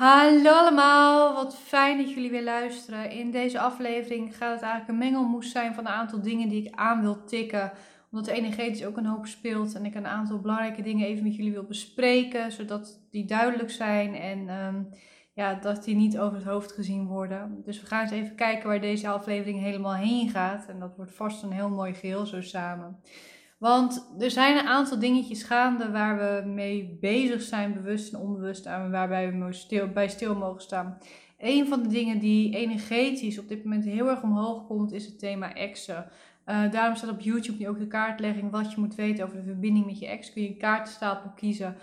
Hallo allemaal, wat fijn dat jullie weer luisteren. In deze aflevering gaat het eigenlijk een mengelmoes zijn van een aantal dingen die ik aan wil tikken. Omdat de energetisch ook een hoop speelt en ik een aantal belangrijke dingen even met jullie wil bespreken. Zodat die duidelijk zijn en um, ja, dat die niet over het hoofd gezien worden. Dus we gaan eens even kijken waar deze aflevering helemaal heen gaat. En dat wordt vast een heel mooi geheel zo samen. Want er zijn een aantal dingetjes gaande waar we mee bezig zijn, bewust en onbewust, en waarbij we stil, bij stil mogen staan. Een van de dingen die energetisch op dit moment heel erg omhoog komt, is het thema exen. Uh, daarom staat op YouTube nu ook de kaartlegging wat je moet weten over de verbinding met je ex. Kun je een kaartenstapel kiezen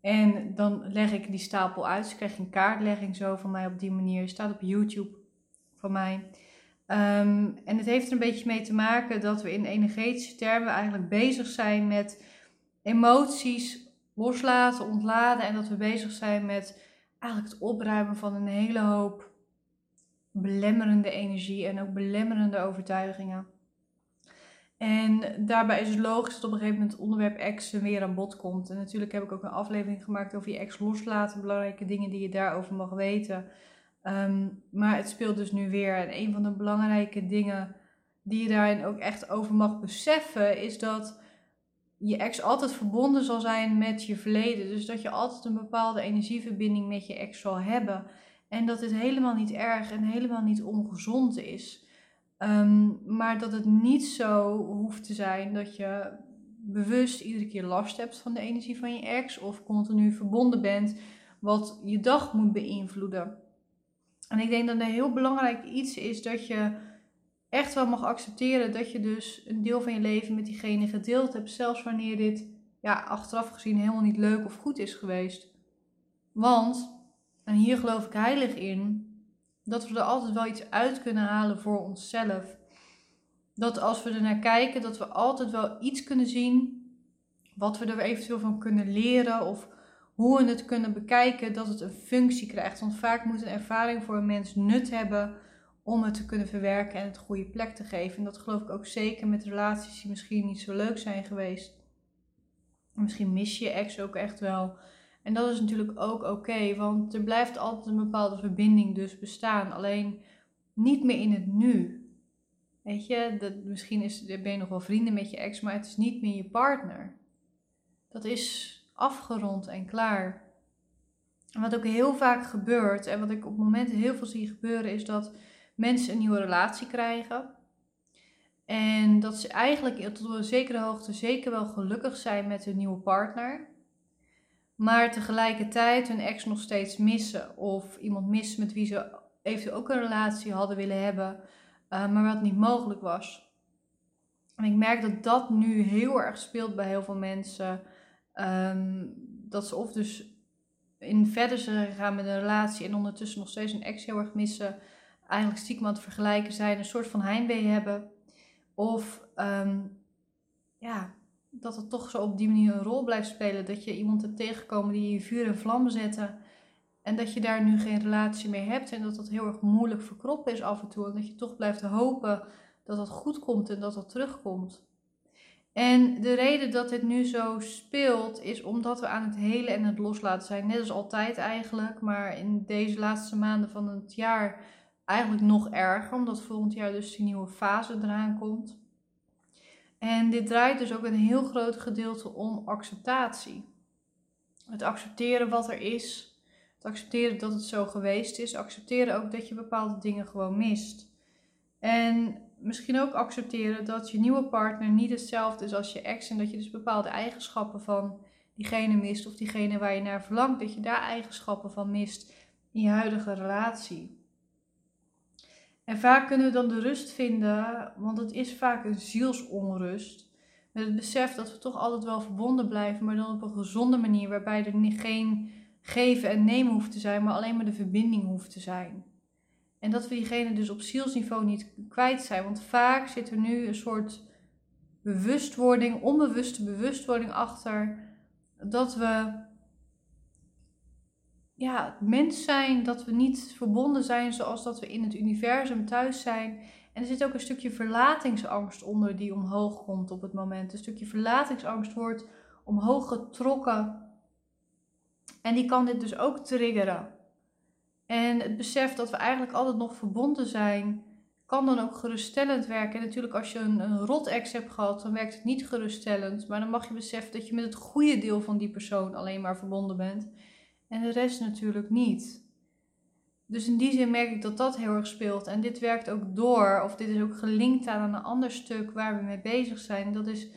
en dan leg ik die stapel uit. Dus krijg je een kaartlegging zo van mij op die manier. Staat op YouTube van mij. Ehm, en het heeft er een beetje mee te maken dat we in energetische termen eigenlijk bezig zijn met emoties loslaten, ontladen. En dat we bezig zijn met eigenlijk het opruimen van een hele hoop belemmerende energie en ook belemmerende overtuigingen. En daarbij is het logisch dat op een gegeven moment het onderwerp ex weer aan bod komt. En natuurlijk heb ik ook een aflevering gemaakt over je ex loslaten, belangrijke dingen die je daarover mag weten. Ehm, maar het speelt dus nu weer. En een van de belangrijke dingen die je daarin ook echt over mag beseffen, is dat je ex altijd verbonden zal zijn met je verleden. Dus dat je altijd een bepaalde energieverbinding met je ex zal hebben. En dat het helemaal niet erg en helemaal niet ongezond is. Ehm, maar dat het niet zo hoeft te zijn dat je bewust iedere keer last hebt van de energie van je ex. Of continu verbonden bent, wat je dag moet beïnvloeden. En ik denk dat een heel belangrijk iets is dat je echt wel mag accepteren dat je dus een deel van je leven met diegene gedeeld hebt, zelfs wanneer dit ja, achteraf gezien helemaal niet leuk of goed is geweest. Want, en hier geloof ik heilig in, dat we er altijd wel iets uit kunnen halen voor onszelf. Dat als we er naar kijken, dat we altijd wel iets kunnen zien wat we er eventueel van kunnen leren of hoe we het kunnen bekijken dat het een functie krijgt. Want vaak moet een ervaring voor een mens nut hebben om het te kunnen verwerken en het goede plek te geven. En dat geloof ik ook zeker met relaties die misschien niet zo leuk zijn geweest. Misschien mis je ex ook echt wel. En dat is natuurlijk ook oké, want er blijft altijd een bepaalde verbinding dus bestaan. Alleen niet meer in het nu. Weet je, dat, misschien is, ben je nog wel vrienden met je ex, maar het is niet meer je partner. Dat is afgerond en klaar. En wat ook heel vaak gebeurt, en wat ik op momenten heel veel zie gebeuren, is dat mensen een nieuwe relatie krijgen. En dat ze eigenlijk tot een zekere hoogte zeker wel gelukkig zijn met hun nieuwe partner. Maar tegelijkertijd hun ex nog steeds missen. Of iemand missen met wie ze eventueel ook een relatie hadden willen hebben. Uh, maar wat niet mogelijk was. En ik merk dat dat nu heel erg speelt bij heel veel mensen. Ehm, dat ze of dus in verder zijn gegaan met een relatie en ondertussen nog steeds een ex heel erg missen. Eigenlijk stiekem aan het vergelijken zijn, een soort van heimwee hebben. Of ehm, ja, dat het toch zo op die manier een rol blijft spelen. Dat je iemand hebt tegengekomen die je vuur en vlam zetten. En dat je daar nu geen relatie meer hebt. En dat dat heel erg moeilijk verkroppen is af en toe. En dat je toch blijft hopen dat dat goed komt en dat dat terugkomt. En de reden dat dit nu zo speelt is omdat we aan het hele en het loslaten zijn. Net als altijd eigenlijk, maar in deze laatste maanden van het jaar eigenlijk nog erger, omdat volgend jaar dus die nieuwe fase eraan komt. En dit draait dus ook een heel groot gedeelte om acceptatie. Het accepteren wat er is, het accepteren dat het zo geweest is, accepteren ook dat je bepaalde dingen gewoon mist. En misschien ook accepteren dat je nieuwe partner niet hetzelfde is als je ex. En dat je dus bepaalde eigenschappen van diegene mist of diegene waar je naar verlangt. Dat je daar eigenschappen van mist in je huidige relatie. En vaak kunnen we dan de rust vinden, want het is vaak een zielsonrust. Met het besef dat we toch altijd wel verbonden blijven, maar dan op een gezonde manier. Waarbij er geen geven en nemen hoeft te zijn, maar alleen maar de verbinding hoeft te zijn. En dat we diegene dus op zielsniveau niet kwijt zijn. Want vaak zit er nu een soort bewustwording, onbewuste bewustwording achter. Dat we ja, mens zijn, dat we niet verbonden zijn zoals dat we in het universum thuis zijn. En er zit ook een stukje verlatingsangst onder die omhoog komt op het moment. Een stukje verlatingsangst wordt omhoog getrokken. En die kan dit dus ook triggeren. En het besef dat we eigenlijk altijd nog verbonden zijn, kan dan ook geruststellend werken. En natuurlijk als je een, rot-ex hebt gehad, dan werkt het niet geruststellend. Maar dan mag je beseffen dat je met het goede deel van die persoon alleen maar verbonden bent. En de rest natuurlijk niet. Dus in die zin merk ik dat dat heel erg speelt. En dit werkt ook door, of dit is ook gelinkt aan een ander stuk waar we mee bezig zijn. Dat is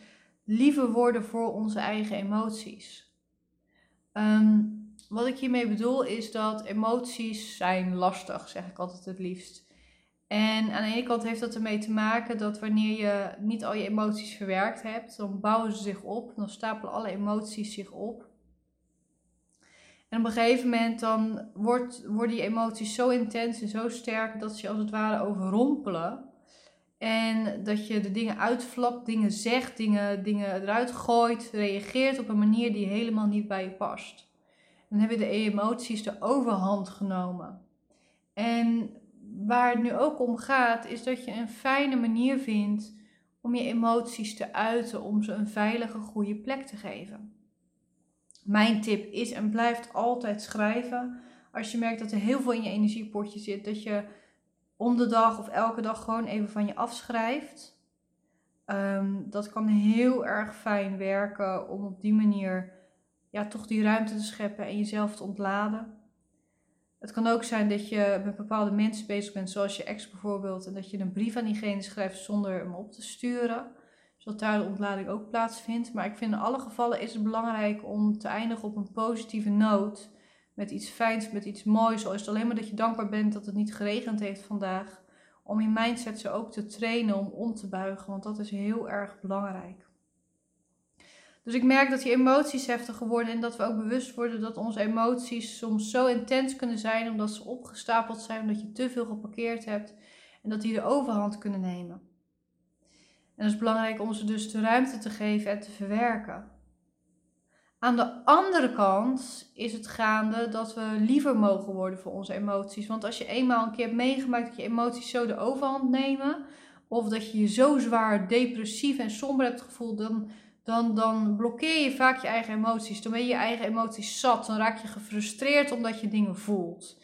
lieve worden voor onze eigen emoties. Ehm, wat ik hiermee bedoel is dat emoties zijn lastig, zeg ik altijd het liefst. En aan de ene kant heeft dat ermee te maken dat wanneer je niet al je emoties verwerkt hebt, dan bouwen ze zich op, dan stapelen alle emoties zich op. En op een gegeven moment dan wordt, worden die emoties zo intens en zo sterk dat ze als het ware overrompelen. En dat je de dingen uitflapt, dingen zegt, dingen, dingen eruit gooit, reageert op een manier die helemaal niet bij je past. Dan hebben de emoties de overhand genomen. En waar het nu ook om gaat, is dat je een fijne manier vindt om je emoties te uiten, om ze een veilige, goede plek te geven. Mijn tip is en blijft altijd schrijven. Als je merkt dat er heel veel in je energiepotje zit, dat je om de dag of elke dag gewoon even van je afschrijft. Ehm, dat kan heel erg fijn werken om op die manier ja, toch die ruimte te scheppen en jezelf te ontladen. Het kan ook zijn dat je met bepaalde mensen bezig bent, zoals je ex bijvoorbeeld, en dat je een brief aan diegene schrijft zonder hem op te sturen zodat daar de ontlading ook plaatsvindt. Maar ik vind in alle gevallen is het belangrijk om te eindigen op een positieve noot. Met iets fijns, met iets moois. Al is het alleen maar dat je dankbaar bent dat het niet geregend heeft vandaag. Om je mindset zo ook te trainen om om te buigen. Want dat is heel erg belangrijk. Dus ik merk dat die emoties heftiger worden en dat we ook bewust worden dat onze emoties soms zo intens kunnen zijn omdat ze opgestapeld zijn, omdat je te veel geparkeerd hebt en dat die de overhand kunnen nemen. En het is belangrijk om ze dus de ruimte te geven en te verwerken. Aan de andere kant is het gaande dat we liever mogen worden voor onze emoties. Want als je eenmaal een keer hebt meegemaakt dat je emoties zo de overhand nemen, of dat je je zo zwaar depressief en somber hebt gevoeld, dan, dan, dan blokkeer je vaak je eigen emoties. Dan ben je je eigen emoties zat, dan raak je gefrustreerd omdat je dingen voelt.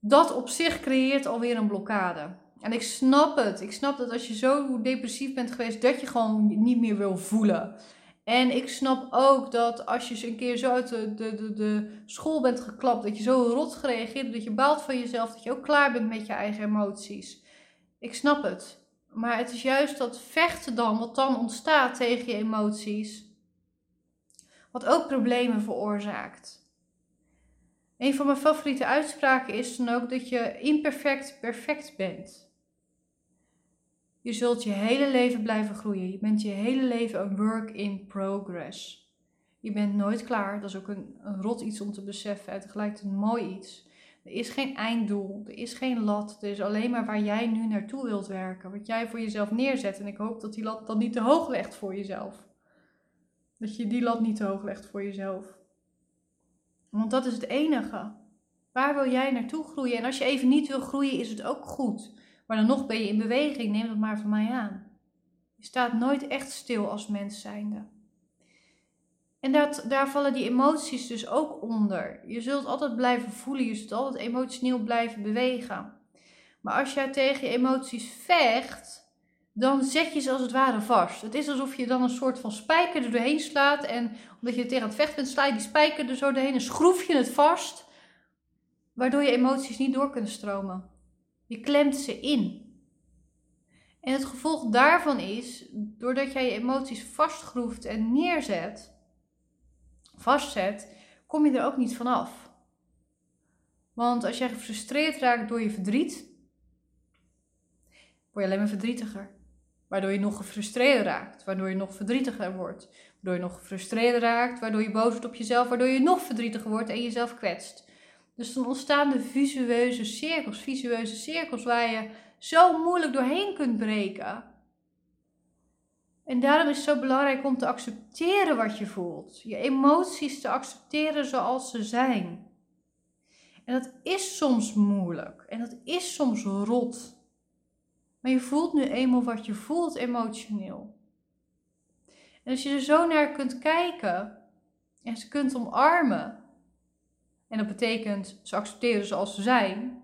Dat op zich creëert alweer een blokkade. En ik snap het. Ik snap dat als je zo depressief bent geweest, dat je gewoon niet meer wil voelen. En ik snap ook dat als je een keer zo uit de, de, de, de school bent geklapt, dat je zo rot gereageerd dat je baalt van jezelf, dat je ook klaar bent met je eigen emoties. Ik snap het. Maar het is juist dat vechten dan, wat dan ontstaat tegen je emoties, wat ook problemen veroorzaakt. Een van mijn favoriete uitspraken is dan ook dat je imperfect perfect bent. Je zult je hele leven blijven groeien. Je bent je hele leven een work in progress. Je bent nooit klaar. Dat is ook een, rot iets om te beseffen. En tegelijkertijd een mooi iets. Er is geen einddoel. Er is geen lat. Er is alleen maar waar jij nu naartoe wilt werken. Wat jij voor jezelf neerzet. En ik hoop dat die lat dan niet te hoog legt voor jezelf. Dat je die lat niet te hoog legt voor jezelf. Want dat is het enige. Waar wil jij naartoe groeien? En als je even niet wil groeien, is het ook goed. Maar dan nog ben je in beweging, neem dat maar van mij aan. Je staat nooit echt stil als mens zijnde. En dat, daar vallen die emoties dus ook onder. Je zult altijd blijven voelen, je zult altijd emotioneel blijven bewegen. Maar als jij tegen je emoties vecht, dan zet je ze als het ware vast. Het is alsof je dan een soort van spijker er doorheen slaat. En omdat je tegen het vechten bent, sla je die spijker er zo doorheen en schroef je het vast. Waardoor je emoties niet door kunnen stromen. Je klemt ze in. En het gevolg daarvan is, doordat jij je emoties vastgroeft en neerzet, vastzet, kom je er ook niet vanaf. Want als jij gefrustreerd raakt door je verdriet, word je alleen maar verdrietiger. Waardoor je nog gefrustreerder raakt, waardoor je nog verdrietiger wordt. Waardoor je nog gefrustreerder raakt, waardoor je boos wordt op jezelf, waardoor je nog verdrietiger wordt en jezelf kwetst. Dus dan ontstaan de visueuze cirkels, visueuze cirkels waar je zo moeilijk doorheen kunt breken. En daarom is het zo belangrijk om te accepteren wat je voelt. Je emoties te accepteren zoals ze zijn. En dat is soms moeilijk. En dat is soms rot. Maar je voelt nu eenmaal wat je voelt emotioneel. En als je er zo naar kunt kijken en ze kunt omarmen, en dat betekent ze accepteren zoals ze zijn,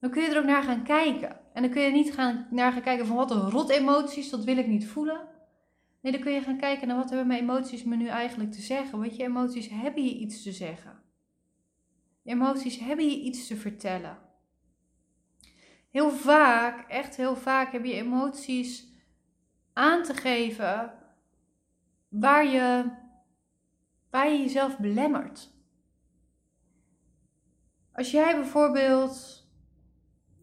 dan kun je er ook naar gaan kijken. En dan kun je niet gaan, naar gaan kijken van wat een rot emoties, dat wil ik niet voelen. Nee, dan kun je gaan kijken naar wat hebben mijn emoties me nu eigenlijk te zeggen. Want je emoties hebben je iets te zeggen. Je emoties hebben je iets te vertellen. Heel vaak, echt heel vaak, heb je emoties aan te geven waar je, waar je jezelf belemmert. Als jij bijvoorbeeld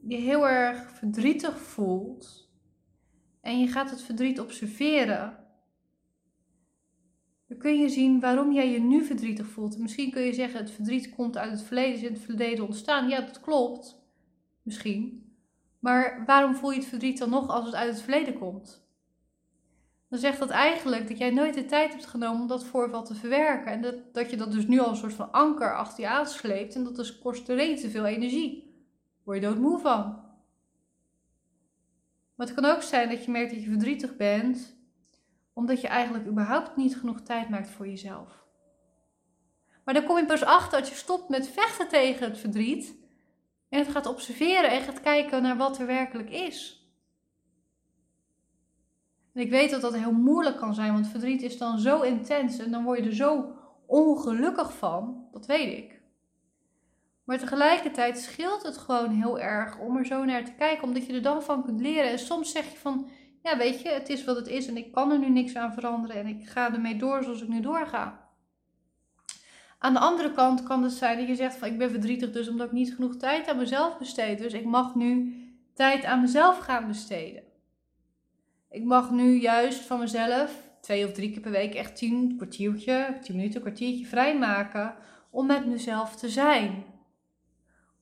je heel erg verdrietig voelt en je gaat het verdriet observeren, dan kun je zien waarom jij je nu verdrietig voelt. misschien kun je zeggen, het verdriet komt uit het verleden, is in het verleden ontstaan. Ja, dat klopt. Misschien. Maar waarom voel je het verdriet dan nog als het uit het verleden komt? Dan zegt dat eigenlijk dat jij nooit de tijd hebt genomen om dat voorval te verwerken. En dat, dat je dat dus nu al een soort van anker achter je aansleept. En dat dus kost te veel energie. Word je doodmoe van. Maar het kan ook zijn dat je merkt dat je verdrietig bent omdat je eigenlijk überhaupt niet genoeg tijd maakt voor jezelf. Maar dan kom je pas achter als je stopt met vechten tegen het verdriet. En het gaat observeren en gaat kijken naar wat er werkelijk is. En ik weet dat dat heel moeilijk kan zijn, want verdriet is dan zo intens en dan word je er zo ongelukkig van. Dat weet ik. Maar tegelijkertijd scheelt het gewoon heel erg om er zo naar te kijken, omdat je er dan van kunt leren. En soms zeg je van, ja, weet je, het is wat het is en ik kan er nu niks aan veranderen en ik ga ermee door zoals ik nu doorga. Aan de andere kant kan het zijn dat je zegt van ik ben verdrietig dus omdat ik niet genoeg tijd aan mezelf besteed. Dus ik mag nu tijd aan mezelf gaan besteden. Ik mag nu juist van mezelf twee of drie keer per week echt tien kwartiertje, tien minuten, kwartiertje vrijmaken om met mezelf te zijn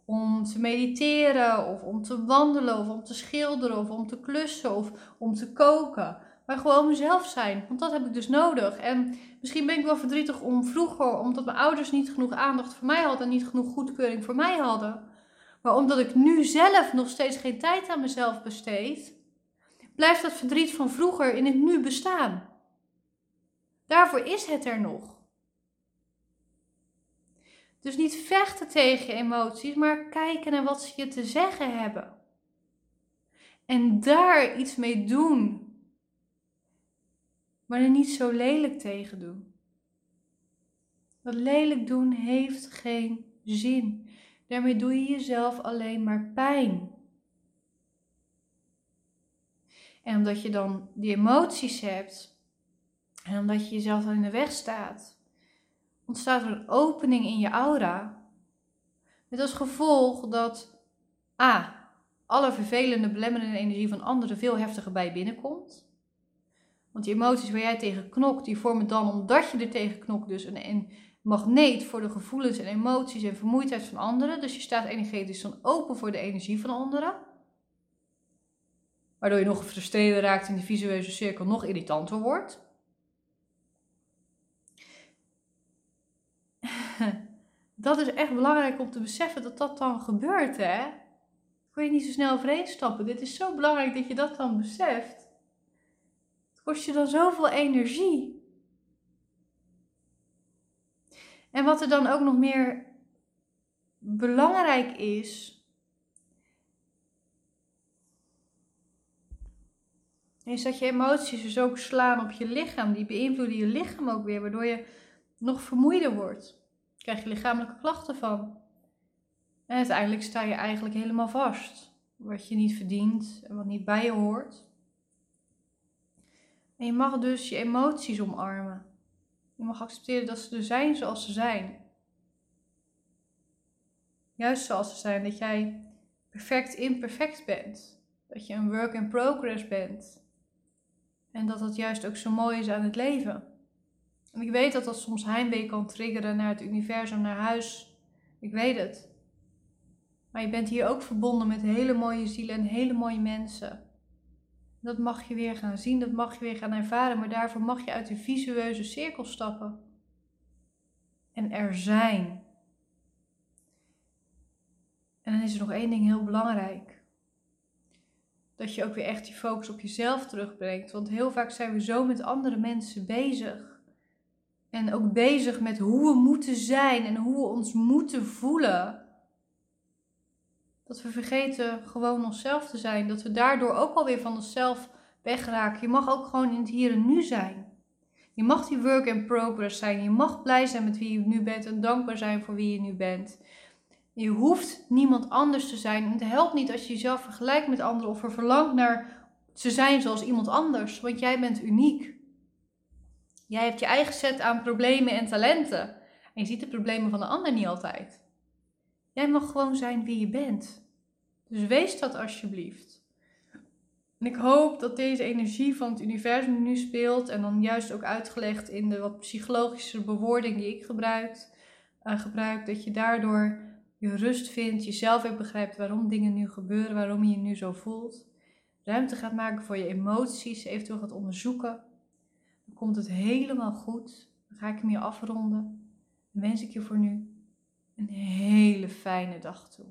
om te mediteren of om te wandelen of om te schilderen of om te klussen of om te koken. Maar gewoon mezelf zijn, want dat heb ik dus nodig. En misschien ben ik wel verdrietig om vroeger, omdat mijn ouders niet genoeg aandacht voor mij hadden en niet genoeg goedkeuring voor mij hadden. Maar omdat ik nu zelf nog steeds geen tijd aan mezelf besteed, blijft dat verdriet van vroeger in het nu bestaan. Daarvoor is het er nog. Dus niet vechten tegen je emoties, maar kijken naar wat ze je te zeggen hebben. En daar iets mee doen. Maar er niet zo lelijk tegen doen. Dat lelijk doen heeft geen zin. Daarmee doe je jezelf alleen maar pijn. En omdat je dan die emoties hebt, en omdat je jezelf dan in de weg staat, ontstaat er een opening in je aura. Met als gevolg dat A. alle vervelende, belemmerende energie van anderen veel heftiger bij binnenkomt. Want die emoties waar jij tegen knokt, die vormen dan, omdat je er tegen knokt, dus een, een magneet voor de gevoelens en emoties en vermoeidheid van anderen. Dus je staat energetisch dan open voor de energie van anderen. Waardoor je nog gefrustreerder raakt en die visuele cirkel nog irritanter wordt. Dat is echt belangrijk om te beseffen dat dat dan gebeurt, hè? Kun je niet zo snel overheen stappen. Dit is zo belangrijk dat je dat dan beseft. Het kost je dan zoveel energie. En wat er dan ook nog meer belangrijk is, is dat je emoties dus ook slaan op je lichaam. Die beïnvloeden je lichaam ook weer, waardoor je nog vermoeider wordt krijg je lichamelijke klachten van. En uiteindelijk sta je eigenlijk helemaal vast. Wat je niet verdient en wat niet bij je hoort. En je mag dus je emoties omarmen. Je mag accepteren dat ze er zijn zoals ze zijn. Juist zoals ze zijn, dat jij perfect imperfect bent. Dat je een work in progress bent. En dat dat juist ook zo mooi is aan het leven. En ik weet dat dat soms heimwee kan triggeren naar het universum, naar huis. Ik weet het. Maar je bent hier ook verbonden met hele mooie zielen en hele mooie mensen. Dat mag je weer gaan zien, dat mag je weer gaan ervaren, maar daarvoor mag je uit de visueuze cirkel stappen. En er zijn. En dan is er nog één ding heel belangrijk. Dat je ook weer echt die focus op jezelf terugbrengt. Want heel vaak zijn we zo met andere mensen bezig En ook bezig met hoe we moeten zijn en hoe we ons moeten voelen. Dat we vergeten gewoon onszelf te zijn. Dat we daardoor ook alweer van onszelf wegraken. Je mag ook gewoon in het hier en nu zijn. Je mag die work in progress zijn. Je mag blij zijn met wie je nu bent en dankbaar zijn voor wie je nu bent. Je hoeft niemand anders te zijn. Het helpt niet als je jezelf vergelijkt met anderen of er verlangt naar te zijn zoals iemand anders, want jij bent uniek. Jij hebt je eigen set aan problemen en talenten. En je ziet de problemen van de ander niet altijd. Jij mag gewoon zijn wie je bent. Dus wees dat alsjeblieft. En ik hoop dat deze energie van het universum nu speelt en dan juist ook uitgelegd in de wat psychologische bewoording die ik gebruik, uh, gebruik dat je daardoor je rust vindt, jezelf weer begrijpt waarom dingen nu gebeuren, waarom je je nu zo voelt. Ruimte gaat maken voor je emoties, eventueel gaat onderzoeken. Komt het helemaal goed. Dan ga ik hem hier afronden. Dan wens ik je voor nu een hele fijne dag toe.